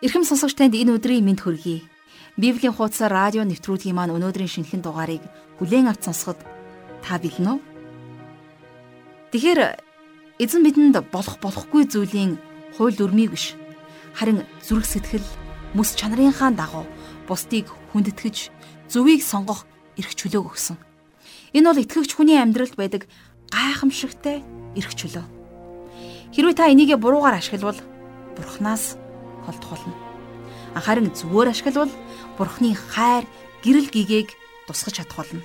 Ирхэм сонсогч танд энэ өдрийн мэнд хүргэе. Библийн хуудас радио нэвтрүүлгийн маань өнөөдрийн шинэхэн дугаарыг бүлээн авч сонсоход та бэлэн үү? Тэгэхээр эзэн бидэнд болох болохгүй зүйлийн хууль дүрмийг биш харин зүрх сэтгэл мэс чанарынхаа дагуу бусдыг хүндэтгэж зөвийг сонгох эрх чөлөөг өгсөн. Энэ бол итгэгч хүний амьдралд байдаг гайхамшигтай эрх чөлөө. Хэрвээ та энийгээ буруугаар ашиглавал бурхнаас холдох болно. Харин зүгээр ашиглавал Бурхны хайр, гэрэл гэгээг тусгаж чадах болно.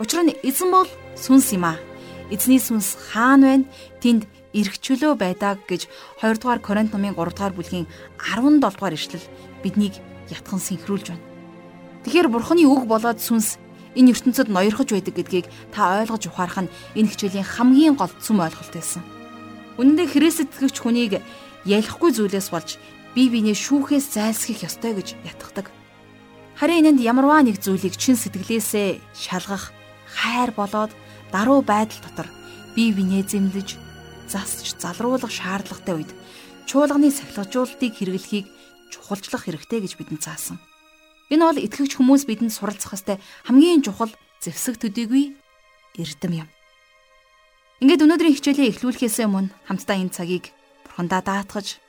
Учир нь эзэн бол сүнс юм аа. Эзний сүнс хаана байна? Тэнд эрх чөлөө байдаг гэж 2 дугаар Коринт номын 3 дугаар бүлгийн 17 дугаар ишлэл биднийг ятхан синхруулж байна. Тэгэхээр Бурхны үг болоод сүнс энэ ертөнцид ноёрхож байдаг гэдгийг та ойлгож ухаарах нь энэ хичээлийн хамгийн гол цөм ойлголт байсан. Үнэн дээр Христэд итгэгч хүнийг ялахгүй зүйлээс болж бие биенээ шүүхээс зайлсхийх ёстой гэж ятгадаг. Харин энэнд ямарваа нэг зүйлийг чин сэтгэлээсээ шалгах хайр болоод даруй байдал дотор бие биенээ зэмлэж засч залруулах шаардлагатай үед чуулганы сахилгажуулалтыг хэрэглэхийг чухалчлах хэрэгтэй гэж бидэнд заасан. Энэ бол итгэгч хүмүүс бидэнд суралцах ёстой хамгийн чухал зэвсэг төдийгүй эрдэм юм. Ингээд өнөөдрийн хичээлээ эхлүүлэхээс өмнө хамтдаа энэ цагийг бурхандаа даатгаж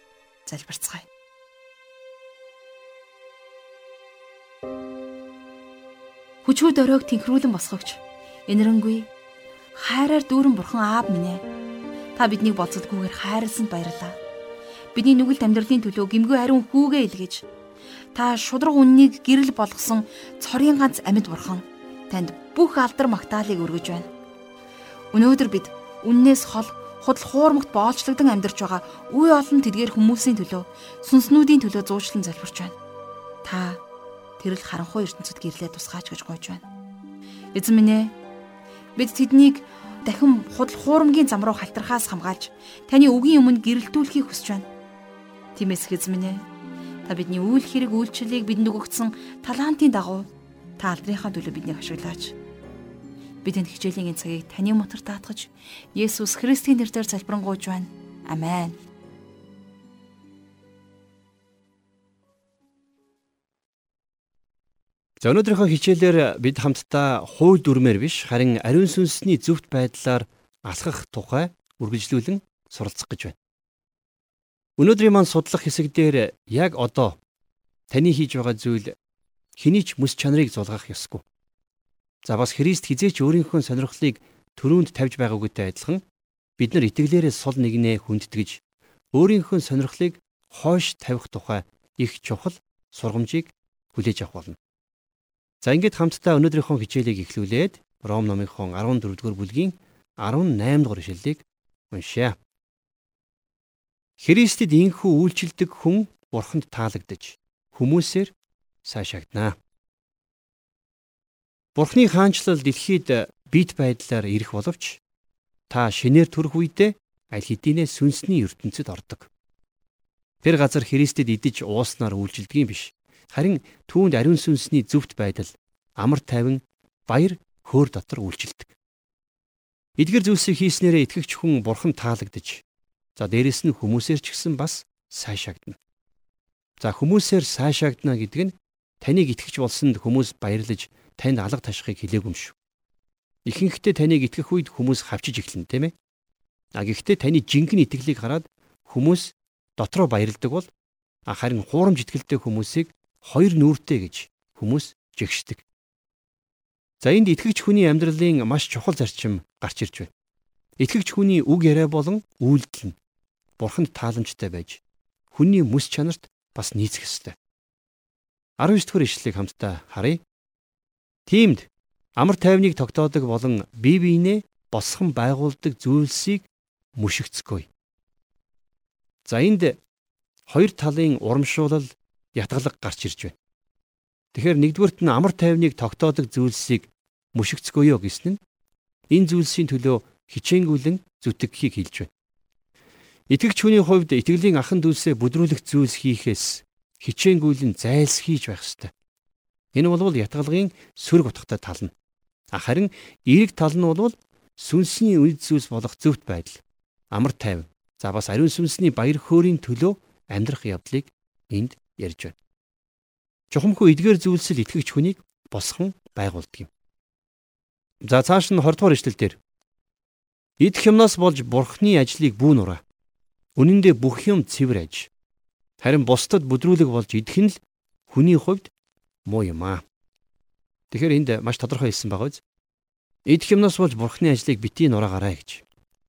залбирцгаая. Хүчгүй дөрөөг тэнхрүүлэн босгогч. Энэрэнгүй хайраар дүүрэн бурхан аав минь ээ. Та биднийг болцодгүйгээр хайрлсанд баярлалаа. Бидний нүгэлт амьдралын төлөө гимгүй ариун хүүгээ илгээж та шудраг үннийг гэрэл болгосон цорын ганц амьд бурхан танд бүх алдар магтаалыг өргөж байна. Өнөөдөр бид үннээс хол худал хуурмагт боолчлогдсон амьдарч байгаа үе олон тэдгээр хүмүүсийн төлөө сүнснүүдийн төлөө зуучлан залбирч байна. Та тэрл харанхуй ертөнцид гэрлээ тусгаач гэж гойж байна. Эзэн минь ээ бид тэднийг дахин худал хуурмгийн зам руу халтрахаас хамгаалж таны үгийн өмнө гэрэлтүүлэхийг хүсэж байна. Минь ээ та бидний үйл хэрэг үйлчлэлийг бидэнд өгөгдсөн талантын дагуу та алдрынхаа төлөө биднийг ашиглаач. Бид энэ хичээлийн энэ цагийг таны мотор таатгаж Есүс Христийн нэрээр залбирanгуйж байна. Амен. За өнөөдрийнхөө хичээлээр бид хамтдаа хууль дүрмээр биш харин ариун сүнсний зөвхт байдлаар алхах тухай үргэлжлүүлэн суралцах гэж байна. Өнөөдрийн маань судлах хэсэг дээр яг одоо таны хийж байгаа зүйл хэний ч мэс чанарыг зулгах ёсгүй. За бас Христ хизээч өөрийнхөө сонирхлыг төрөнд тавьж байгаагүйтэй адилхан бид нар итгэлээрээ сул нэгнээ хүндэтгэж өөрийнхөө сонирхлыг хойш тавих тухай их чухал сургамжийг хүлээж авах болно. За ингээд хамтдаа өнөөдрийнхөө хичээлийг эхлүүлээд Ром номынхон 14-р бүлгийн 18 дугаар ишлэлийг уншъя. Христэд инхүү үйлчилдэг хүн бурханд таалагдж хүмүүсээр сайшаагдана. Бурхны хаанчлал дэлхийд бит байдлаар ирэх боловч та шинээр төрөх үедээ аль хэдийнэ сүнсний ертөнцид ордог. Тэр газар Христэд идэж ууснаар үйлчилдэг юм биш. Харин түүнд ариун сүнсний зөвхт байдал амар тайван баяр хөөр дотор үйлчилдэг. Эдгэр зүйлсийг хийснээрээ итгэгч хүн бурхан таалагдж за дээрэс нь хүмүүсээр ч гэсэн бас сайшаагдана. За хүмүүсээр сайшаагдана гэдэг нь таныг итгэж болсонд хүмүүс баярлаж танд алга ташхыг хэлээгүй юм шүү. Ихэнхдээ таныг итгэх үед хүмүүс хавчиж эхэлнэ тийм ээ. А гэхдээ таны жинхэнэ итгэлийг хараад хүмүүс дотроо баярладаг бол харин хуурамч итгэлтэй хүмүүсийг хоёр нүүртэй гэж хүмүүс жигшдэг. За энд итгэгч хүний амьдралын маш чухал зарчим гарч ирж байна. Итгэгч хүний үг яриа болон үйлдэл нь бурханд тааламжтай байж хүний мэс чанарт бас нийцэх ёстой. 19 дэх ишлэлийг хамтдаа харъя. Тиймд амар тайвныг тогтоодог болон бие биенээ босгон байгуулдаг зүйлсийг мөшигцгөөе. За энд хоёр талын урамшуулал ятгалаг гарч ирж байна. Тэгэхээр нэгдүгürt нь амар тайвныг тогтоодог зүйлсийг мөшигцгөөё гэсэн нь энэ зүйлсийн төлөө хичээнгүйлэн зүтгэхийг хэлж байна. Итгэгч хүний хувьд итгэлийн ахан дүүсээ бүдрүүлэх зүйлс хийхээс хичээнгүйлэн зайлсхийж байх ёстой. Энэ бол ятгалгын сөрөг утгатай тал нь. Харин эерэг тал нь бол сүнсний үйл зүйлс болох зөвхт байдал. Амар тайван. За бас ариун сүнсний баяр хөөрийн төлөө амьдрах явдлыг энд ярьж байна. Чухамхүү эдгээр зүйлсэл итгэгч хүнийг босхон байгуулдаг юм. За цааш нь 20 дугаар ишлэл дээр идэх юмнаас болж бурхны ажлыг бүү нураа. Үнэн дээр бүх юм цэвэр аж. Харин бусдад бүдрүүлэг болж идэх нь л хүний хувьд муу юм аа. Тэгэхээр энд маш тодорхой хэлсэн байгаа биз? Идэх юмнаас болж бурхны ажлыг битгий нураагаарай гэж.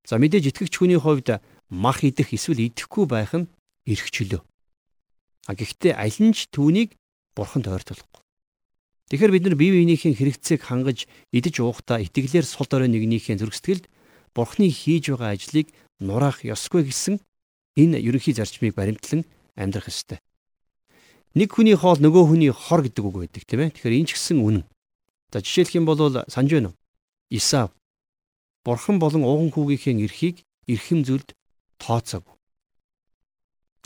За мэдээж итгэгч хүний хувьд мах идэх эсвэл идэхгүй байх нь эрх чөлөө. А гэхдээ аль нь ч түүнийг бурханд ойртуулахгүй. Тэгэхээр бид нар бие биенийхээ хэрэгцээг хангаж идэж уухдаа итгэлээр сул дорой нэгнийхээ зөргсдгэлд бурхны хийж байгаа ажлыг нураах ёсгүй гэсэн энэ ерөнхий зарчмыг баримтлан амьдрах ёстой. Нэг хүний хоол нөгөө хүний хор гэдэг үг байдаг тийм ээ. Тэгэхээр энэ ч гэсэн үнэн. За жишээлх юм бол санаж байна уу? Исав Бурхан болон ууган хүүгийнхээ эрхийг эрхэм зүйлд тооцоогүй.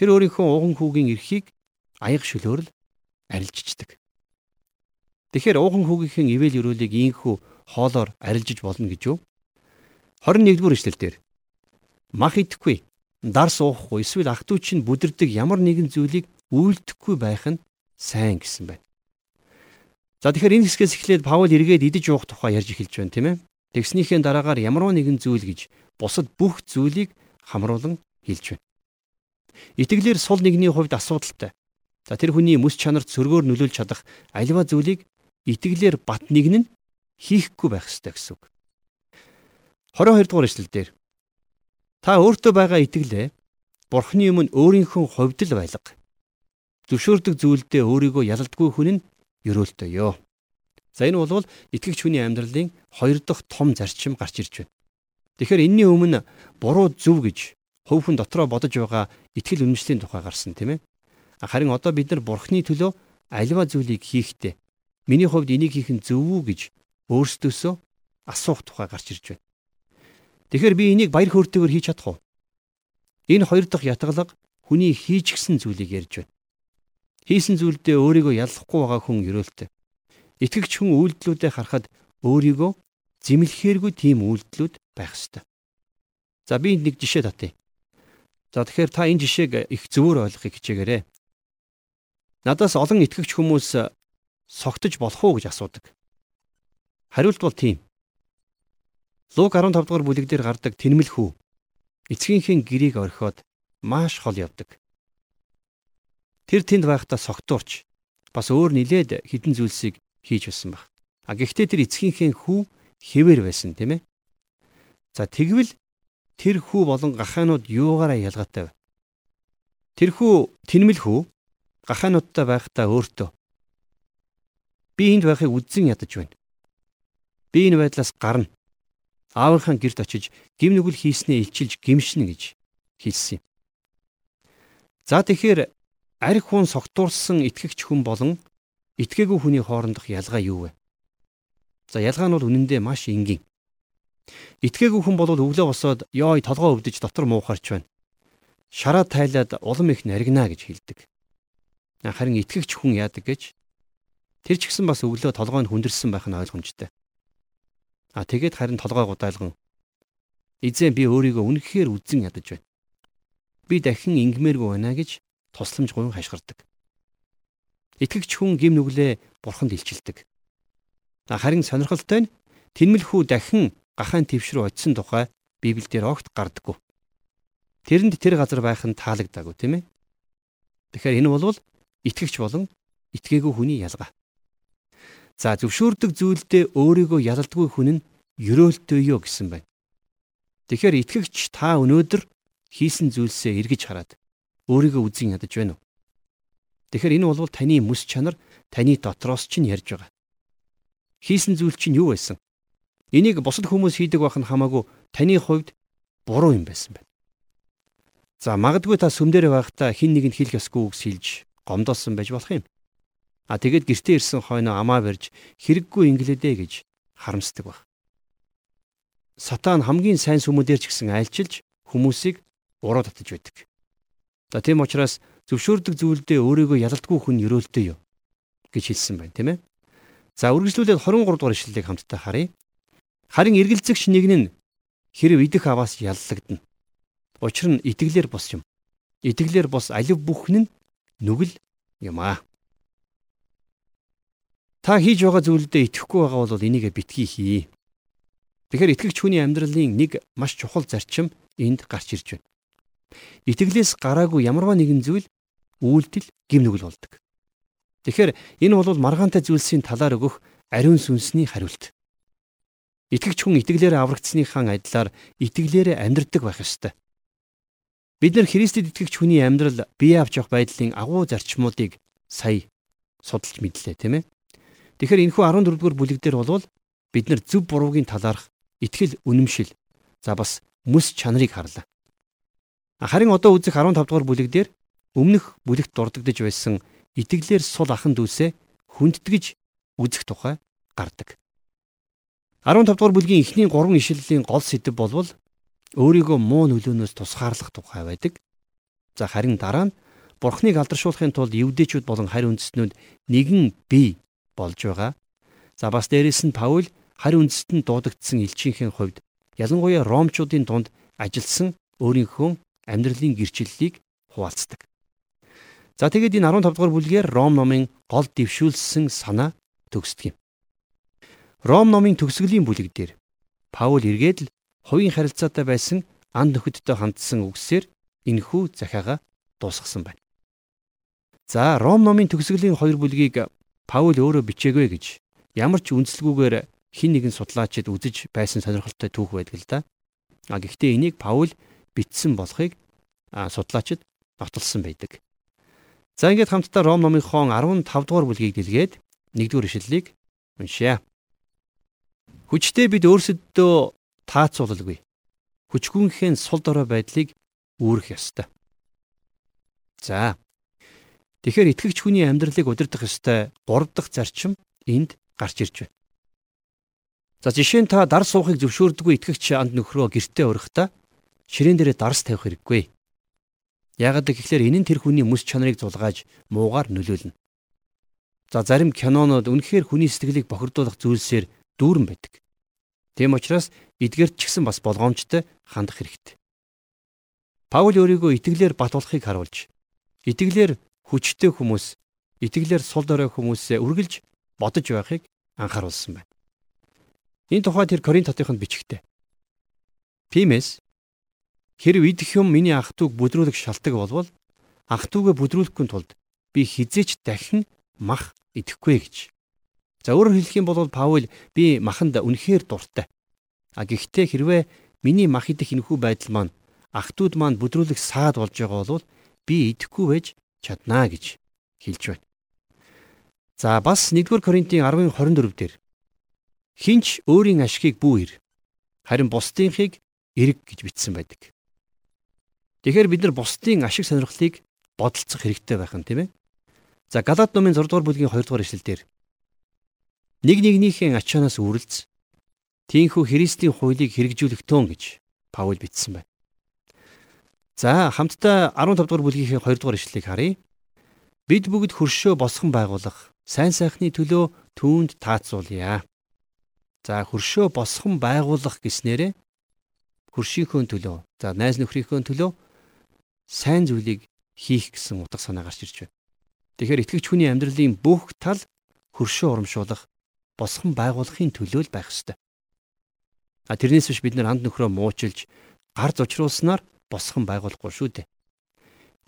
Тэр өөрийнхөө ууган хүүгийн эрхийг аяг шөлөөрөл арилжичдэг. Тэгэхээр ууган хүүгийнхээ ивэл өрөөлийг ийхүү хоолоор арилжиж болно гэж юу? 21-р эшлэл дээр мах идэхгүй дарс уухгүй эсвэл ах トゥ уч нь бүдэрдэг ямар нэгэн зүйлийг үйлдэхгүй байх нь сайн гэсэн байна. За тэгэхээр энэ хэсгээс эхлээд Паул эргээд идэж уух тухай ярьж эхэлж байна тийм ээ. Тэгснийхээ дараагаар ямар нэгэн зүйл гэж бусад бүх зүйлийг хамруулан хэлж байна. Итгэлээр сул нэгний хувьд асуудалтай. За тэр хүний мэс чанарт сөргөөр нөлөөлж чадах альва зүйлийг итгэлээр бат нэгэн нь хийхгүй байх ёстой гэсэн үг. 22 дугаар эшлэл дээр Та өөртөө байгаа итгэлээ Бурхны өмнө өөрийнхөө хувьд л байлга. Зөвшөөрдөг зүйлдээ өөрийгөө ялалдгүй хүн нь ерөөлтөө ёо. За энэ бол итгэгч хүний амьдралын хоёр дахь том зарчим гарч ирж байна. Тэгэхээр энэний өмнө буруу зөв гэж хөвхөн дотроо бодож байгаа итгэл үнэмшлийн тухай гарсан тийм ээ. Харин одоо бид нар Бурхны төлөө альва зүйлийг хийхдээ миний хувьд энийг хийх нь зөв үү гэж өөрсдөөсөө асуух тухай гарч ирж байна. Тэгэхээр би энийг баяр хөөртэйгээр хийж чадах уу? Энэ хоёр дахь ятгалга хүний хийж гисэн зүйлийг ярьж байна. Хийсэн зүйлдээ өөрийгөө яллахгүй байгаа хүн ерөөлтэй. Итгэгч хүн үйлдэлүүдээ харахад өөрийгөө зэмлэхээргүй тийм үйлдэлүүд байх ёстой. За би нэг жишээ татъя. За тэгэхээр та энэ жишээг их зөвөр ойлгохыг хичээгээрэй. Надаас олон итгэгч хүмүүс согтож болох уу гэж асуудаг. Хариулт бол тийм. Луг 15 дугаар бүлэг дээр гардаг тэнмэл хүү эцгийнхээ гэрийг орхиод маш хол явдаг. Тэр тэнд байхдаа согтуурч бас өөр нилээд хідэн зүйлсийг хийж байсан баг. А гэхдээ тэр эцгийнхээ хүү хэвээр байсан тийм ээ. За тэгвэл тэр хүү болон гахаанууд юугаараа ялгаатай вэ? Тэр хүү тэнмэл хүү гахаануудтай байхдаа өөртөө би энд байхыг үдзэн ядаж байна. Би энэ байдлаас гарна аавынхаа гэрт очиж гим нүгэл хийснээ илчилж гимшнэ гэж хэлсэн юм. За тэгэхээр арх хүн согтуурсан итгэгч хүн болон итгээгүй хүний хоорондох ялгаа юу вэ? За ялгаа нь бол үнэндээ маш энгийн. Итгээгүй хүн бол өглөө босоод ёо толгоо өвдөж дотор муухарч байна. Шараа тайлаад улам их наригнаа гэж хэлдэг. Харин итгэгч хүн яадаг гэж тэр ч гэсэн бас өглөө толгой нь хүндэрсэн байх нь ойлгомжтой. А тэгээд харин толгой гудайлган эзэн би өөрийгөө үнэхээр үзэн ядаж байна. Би дахин ингэмээргүй байна гэж тусламж гуйн хашгирдаг. Итгэгч хүн гим нүглээ бурханд илчилдэг. Харин сонирхолтой нь тэнмэлхүү дахин гахаан твш рүү очисон тухай Библиэлд огт гардаггүй. Тэрэнд тэр газар байх нь таалагдаагүй тийм ээ. Тэгэхээр энэ бол итгэгч болон итгээгүй хүний ялгаа. За зөвшөөрдөг зүйлдээ өөрийгөө ялалдгүй хүн нь ерөөлтөө юу гэсэн байна. Тэгэхээр итгэгч та өнөөдөр хийсэн зүйлсээ эргэж хараад өөрийгөө үзэн ядаж байна уу? Тэгэхээр энэ бол таны мэс чанар таны дотроос чинь ярьж байгаа. Хийсэн зүйл чинь юу байсан? Энийг бусад хүмүүс хийдэг байх нь хамаагүй таны хувьд буруу юм байсан байна. За магадгүй та сүмдэр байхдаа хин нэгэнд хэлэх ёсгүй үгс хэлж гомдолсон байж болох юм. А тэгээд гэртээ ирсэн хойноо амаа барьж хэрэггүй инглэдэ гэж харамсдаг баг. Сатан хамгийн сайн сүмүүдээр ч гэсэн айлчилж хүмүүсийг уруу татаж байдаг. За тийм учраас зөвшөөрдөг зүйлдээ өөрийгөө ялалтгүй хүн өрөөлтөө юу гэж хэлсэн байна, тийм ээ. За үргэлжлүүлээд 23 дугаар ишлэлийг хамтдаа харъя. Харин эргэлзэгч нэг нь хэрв идэх аваас яллагдана. Учир нь итгэлээр бос юм. Итгэлээр бос алив бүхэн нь нүгэл юм аа. Та хийж байгаа зүйлдээ итгэхгүй байгаа бол энийг битгий хий. Тэгэхээр итгэгч хүний амьдралын нэг маш чухал зарчим энд гарч ирж байна. Итгэлээс гараагүй ямарваа нэгэн зүйл үйлдэл гим нүгэл болдог. Тэгэхээр энэ бол маргаантай зүйлсийн талаар өгөх ариун сүнсний хариулт. Итгэгч хүн итгэлээр аврагдсныхаа адилаар итгэлээр амьдрдаг байх ёстой. Бид нар Христэд итгэгч хүний амьдрал бие авч явах байдлын агуу зарчмуудыг сая судалж мэдлээ, тийм ээ. Тэгэхээр энэхүү 14 дугаар бүлэг дээр болвол бид нар зөв буруугийн талаарх итгэл үнэмшил за бас мэс чанарыг харлаа. Харин одоо үзэх 15 дугаар бүлэг дээр өмнөх бүлэгт дурддагдж байсан итгэлээр сул ахан дүүсээ хүндэтгэж үзэх тухай гардаг. 15 дугаар бүлгийн эхний 3 ишлэлийн гол сэдэв болвол өөрийгөө муу нөлөөнөөс тусгаарлах тухай байдаг. За харин дараа нь Бурхныг алдаршуулахын тулд евдээчүүд болон харь үндэстнүүд нэгэн бие болж байгаа. За бас дээрэс нь Паул харь үндэстэнд дуудагдсан элчийнхээ хувьд ялангуяа ромчуудын дунд ажилласан өөрийнхөө амьдралын гэрчлэлийг хуваалцдаг. За тэгээд энэ 15 дугаар бүлгээр Ром номын гол дэвшүүлсэн санаа төгсдөг юм. Ром номын төгсгөлийн бүлэг дээр Паул эргээд л хувийн харилцаатай байсан анд нөхөдтэй хандсан үгсээр энэхүү захиагаа дуусгасан байна. За Ром номын төгсгөлийн 2 бүлгийг Паул өөрөө бичээгүй гэж ямар ч үндслэгүүгээр хин нэгэн судлаачид үзэж байсан сонирхолтой түүх байдаг л да. А гэхдээ энийг Паул бичсэн болохыг судлаачид нотолсон байдаг. За ингээд хамтдаа Ром номынхон 15 дугаар бүлгийг дэлгээд 1-р ишлэлийг уншъя. Хүчтэй бид өөрсөддөө таацуулалгүй. Хүчгүнхийн сул дорой байдлыг үүрэх ёстой. За Тэгэхээр итгэгч хүний амьдралыг удирдах ёстой 3 дахь зарчим энд гарч ирж байна. За жишээ нь та дар суухыг зөвшөөрдөггүй итгэгч анд нөхрөө гэртээ урихдаа ширээн дээрээ дарс тавих хэрэггүй. Яагаад гэвэл энэ нь тэр хүний мэс чанарыг зулгааж муугар нөлөөлнө. За зарим кинонууд үнэхээр хүний сэтгэлийг бохирдуулах зүйлсээр дүүрэн байдаг. Тийм учраас эдгээрт ч гэсэн бас болгоомжтой хандах хэрэгтэй. Паул өөрийгөө итгэлээр батуулахыг харуулж итгэлээр хүчтэй хүмүүс итгэлээр сул дорой хүмүүсээ үргэлж бодож байхыг анхааруулсан байна. Энэ тухай тэр Коринт хотынд бичгтээ. Тиймээс хэрв идэх юм миний ах トゥ уг бүдрүүлэх шалтгаан болвол ах トゥ угээ бүдрүүлэхгүй тулд би хизээч дахин мах идэхгүй гэж. За өөрөөр хэлэх юм бол Паул би маханд үнэхээр дуртай. А гэхдээ хэрвээ миний мах идэх энэхүү байдал маань ах トゥ уд маань бүдрүүлэх саад болж байгаа бол би идэхгүй байж чаднаа гэж хэлж байна. За бас 1-р Коринтын 10:24 дээр хинч өөрийн ашгийг бүү ир харин бусдынхыг эрг гэж бичсэн байдаг. Тэгэхээр бид нар бусдын ашиг сонирхлыг бодолцох хэрэгтэй байх нь тийм ээ. За Галаат номын 6 дугаар бүлгийн 2 дугаар ишлэлдэр нэг нэгнийхээ ачаанаас үрэлц тийхүү Христийн хуулийг хэрэгжүүлэх төн гэж Паул бичсэн байна. За хамтдаа 15 дугаар бүлгийн 2 дугаар ишлэлийг харъя. Бид бүгд хөршөө босгон байгуулах сайн сайхны төлөө түүнд таацуулъя. За хөршөө босгон байгуулах гэснээрээ хөршийнхөө төлөө за найз нөхрийнхөө төлөө сайн зүйлийг хийх гэсэн утга санаа гарч ирж байна. Тэгэхээр итгэгч хүний амьдралын бүх тал хөршөө урамшуулах босгон байгуулахын төлөө л байх ёстой. А тэрнээс биш бид нар анд нөхрөө муучилж гар зочруулснаар босхон байгуулахгүй шүү дээ.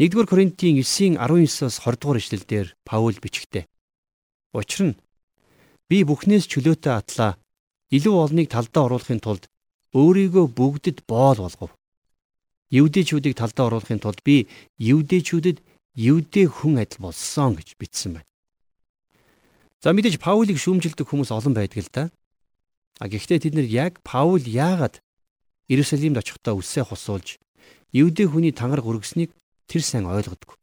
1-р Коринтын 9-19-оос 20 дугаар ишлэлдэр Паул бичгтээ. Учир нь би бүхнээс чөлөөтэй атлаа илүү олныг талдаа оруулахын тулд өөрийгөө бүгдэд боол болгов. Евдээчүүдийг талдаа оруулахын тулд би евдээчүүдэд евдээ хүн адил болсон гэж бичсэн байна. За мэдээж Паулийг шүүмжилдэг хүмүүс олон байдаг л да. А гэхдээ тэд нар яг Паул яагаад Иерусалимд очихдоо үсээ хусуулж Евдээ хүний тангараг өргөснийг тэр сайн ойлгодгүй.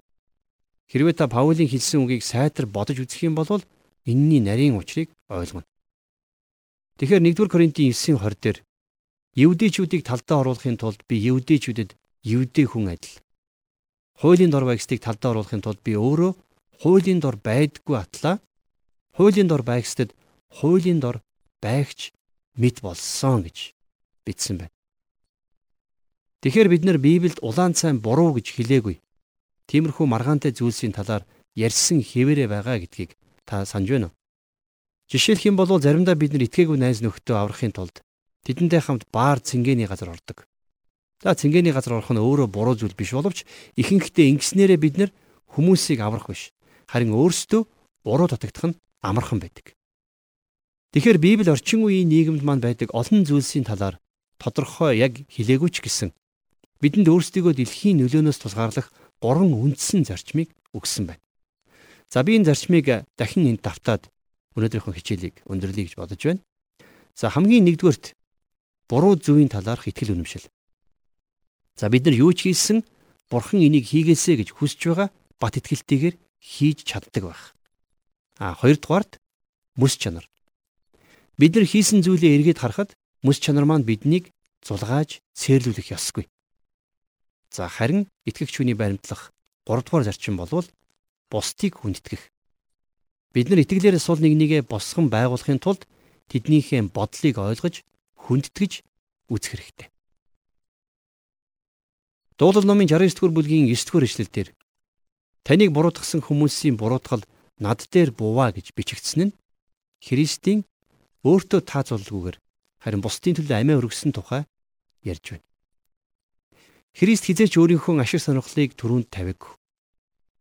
Хэрвээ та Паулийн хэлсэн үгийг сайтар бодож үзэх юм бол энэний нарийн учрыг ойлгоно. Тэгэхээр 1-р Коринтын 9-20 дээр Евдээчүүдийг талдаа оруулахын тулд би Евдээчүүдэд Евдээ хүн адил. Хуулийн дор байгстыг талдаа оруулахын тулд би өөрөө хуулийн дор байдггүй атлаа. Хуулийн дор байгстад хуулийн дор байгч мэд болсон гэж бичсэн байна. Тэгэхээр бид нар Библиэд улаан цайн буруу гэж хэлээгүй. Тиймэрхүү маргаантай зүйлсийн талаар ярьсан хэвээрээ байгаа гэдгийг та санаж байна уу? Жишээлх юм бол заримдаа бид нар итгээгүй найз нөхдөө аврахын тулд тэдэнтэй хамт баар цэнгэний газар ордог. За цэнгэний газар орох нь өөрөө буруу зүйл биш боловч ихэнхдээ ингэснээрээ бид нар хүмүүсийг аврах биш. Харин өөрсдөө буруу татагдах нь амархан байдаг. Тэгэхээр Библи орчин үеийн нийгэмд маань байдаг олон зүйлсийн талаар тодорхой яг хэлээгүй ч гэсэн бидэнд өөрсдийгөө дэлхийн нөлөөнөөс тусгаарлах гурван үндсэн зарчмыг өгсөн байна. За би энэ зарчмыг дахин энд давтаад өнөөдрийнхөө хичээлийг өндөрлөе гэж бодож байна. За хамгийн нэгдүгürt буруу зөвийн талаарх итгэл үнэмшил. За бид нар юу ч хийсэн бурхан энийг хийгээсэ гэж хүсэж байгаа бат итгэлтэйгээр хийж чаддаг байх. А хоёрдугаард мэс чанар. Бид нар хийсэн зүйлээ эргээд харахад мэс чанар маань биднийг зулгааж цээрлүүлэх ёсгүй. За харин итгэгч хүний баримтлах 3 дугаар зарчим болвол бусдыг хүндэтгэх. Бид нар итгэлээрээ сул нэг нэгэ босгон байгуулахын тулд тэднийхээ бодлыг ойлгож хүндэтгэж үзэх хэрэгтэй. Дуулал номын 69 дугаар бүлгийн 9 дугаар эшлэлдэр таныг буруутгасан хүмүүсийн буруутгал над дээр буваа гэж бичигдсэн нь Христийн өөртөө таацуулгүйгээр харин бусдын төлөө амиа өргөсөн тухай ярьж байна. Христ хизээч өөрийнхөө ашиг сонирхлыг түрүүнд тавиагүй.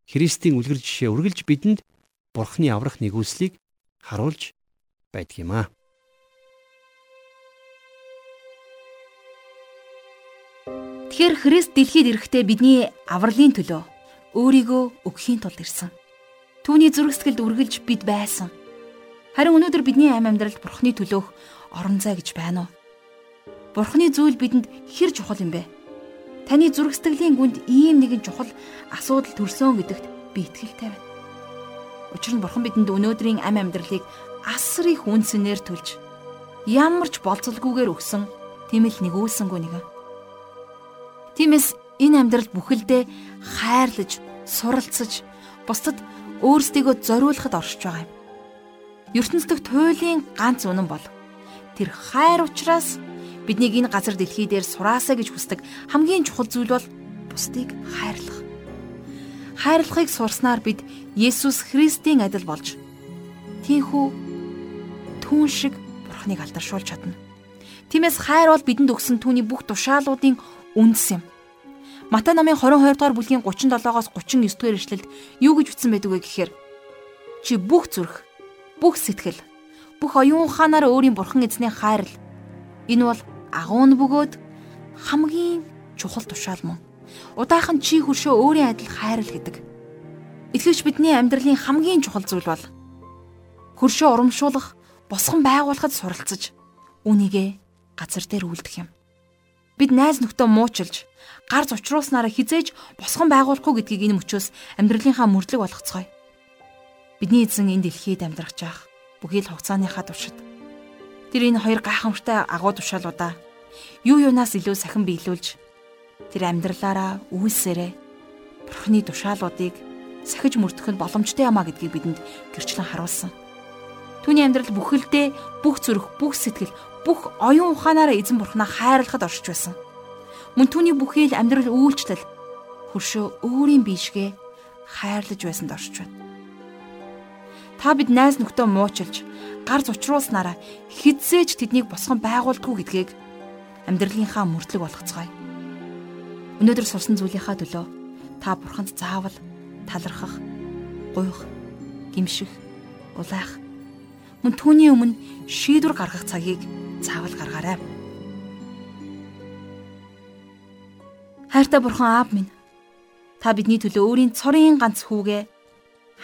Христийн үлгэр жишээ үргэлж бидэнд Бурхны аврах нэгүслийг харуулж байдаг юм аа. Тэгэхээр Христ дэлхийд ирэхдээ бидний авралын төлөө өөрийгөө өгөхийн тулд ирсэн. Түүний зүрх сэтгэлд үргэлж бид байсан. Харин өнөөдөр бидний амь амьдралд Бурхны төлөөх орон зай гэж байна уу? Бурхны зүйл бидэнд хэр чухал юм бэ? Таны зүрх сэтгэлийн гүнд ийм нэгэн чухал асуудал төрсөн гэдэгт би итгэлтэй байна. Учир нь Бурхан бидэнд өнөөдрийн амь амьдралыг асар их үнсэнээр төлж ямар ч болцолгүйгээр өгсөн тэмэл нэгүүлсэнгүй нэгэн. Тиймээс энэ амьдрал бүхэлдээ хайрлаж, суралцаж, бусдад өөрсдийгөө зориулахад оршиж байгаа юм. ертөнцийн туйлын ганц үнэн бол тэр хайр учраас биднийг энэ газар дэлхий дээр сураасаа гэж хүсдэг хамгийн чухал зүйл бол бусдыг хайрлах. Хайрлахыг сурснаар бид Есүс Христийн адил болж тийхүү түүн шиг Бурхныг алдаршуулж чадна. Тиймээс хайр бол бидэнд өгсөн түүний бүх тушаалуудын үндэс юм. Матай намын 22 дугаар бүлгийн 37-оос 39 дугаар ишлэлд юу гэж үтсэн байдаг вэ гэхээр чи бүх зүрх, бүх сэтгэл, бүх оюун ухаанаар өөрийн бурхан эзнээ хайрл. Энэ бол агуун бөгөөд хамгийн чухал тушаал мөн. Удаахан чи хөршөө өөрийн адил хайрл гэдэг. Итгэвч бидний амьдралын хамгийн чухал зүйл бол хөршөө урамшуулах, босгон байгуулахад суралцаж үнийгээ газар дээр үлдэх юм. Бид найз нөхдөө муучилж, гар зочруулснараа хизээж босгон байгуулахгүй гэдгийг энэ мөчөөс амьдралынхаа мөрлөг болгоцгоё. Бидний эзэн энэ дэлхийд амьдрах жаах бүхий л хугацааныхаа туршид тэр энэ хоёр гайхамшигтай агуу тушаалуудаа юу юунаас илүү сахин биелүүлж тэр амьдралаараа үйлсээрээ бурхны тушаалуудыг сахиж мөрдөх нь боломжтой юмаа гэдгийг бидэнд гэрчлэн харуулсан. Түүний амьдрал бүхэлдээ бүх зүрх, бүх сэтгэл, бүх оюун ухаанаараа эзэн бурхнаа хайрлахад оршиж байсан. Мөн түүний бүхий л амьдрал үйлчлэл хөршөө өөрийн биешгээ хайрлаж байсанд оршиж байна. Та бид найз нөхдөө муучилж, гар зучруулснараа хизээж тэднийг босгон байгуулдаггүй гэдгийг амьдралынхаа мөрдлөг болгоцгоё. Өнөөдөр сурсан зүйлийнхаа төлөө та бурханд заавал талархах, гуйх, гимших, улайх мөн түүний өмнө шийдвэр гаргах цагийг заавал гаргаарай. Хайртай бурхан аав минь та бидний төлөө өөрийн цорын ганц хүүгээ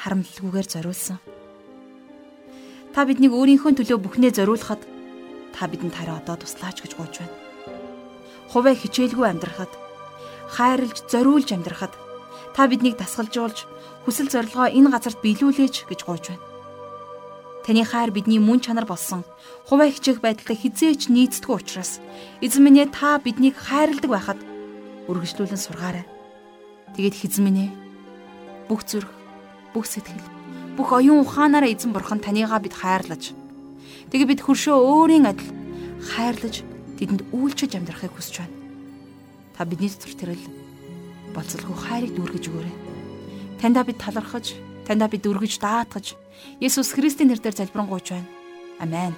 харамлалгүйгээр зориулсан. Та биднийг өөрийнхөө төлөө бүхнээ зориулахад та бидэнд хараа одоо туслаач гэж гуйж байна. Хуваа хичээлгүй амьдрахад хайрлж зориулж амьдрахад та биднийг дасгалжуулж хүсэл зорилгоо энэ газарт биелүүлээч гэж гуйж байна. Таны хайр бидний мөн чанар болсон. Хуваа хичээх байдалтай хизээч нийцдэггүй учраас эзэн минь та биднийг хайрладаг байхад үргэлжлүүлэн сургаарай. Тэгээд хэзэн минь бүх зүрх, бүх сэтгэл, бүх оюун ухаанаараа эзэн бурхан танийгаа бид хайрлаж. Тэгээд бид хөршөө өөрийн адил хайрлаж тэдэнд үйлчилж амьдрахыг хүсэж байна. Та бидний дотор тэрэл болцолгүй хайрыг дүүргэж өгөөрэй. Таньдаа бид талархаж, таньдаа бид өргөж даатгаж, Есүс Христийн нэрээр залбирanгуйч байна. Амен.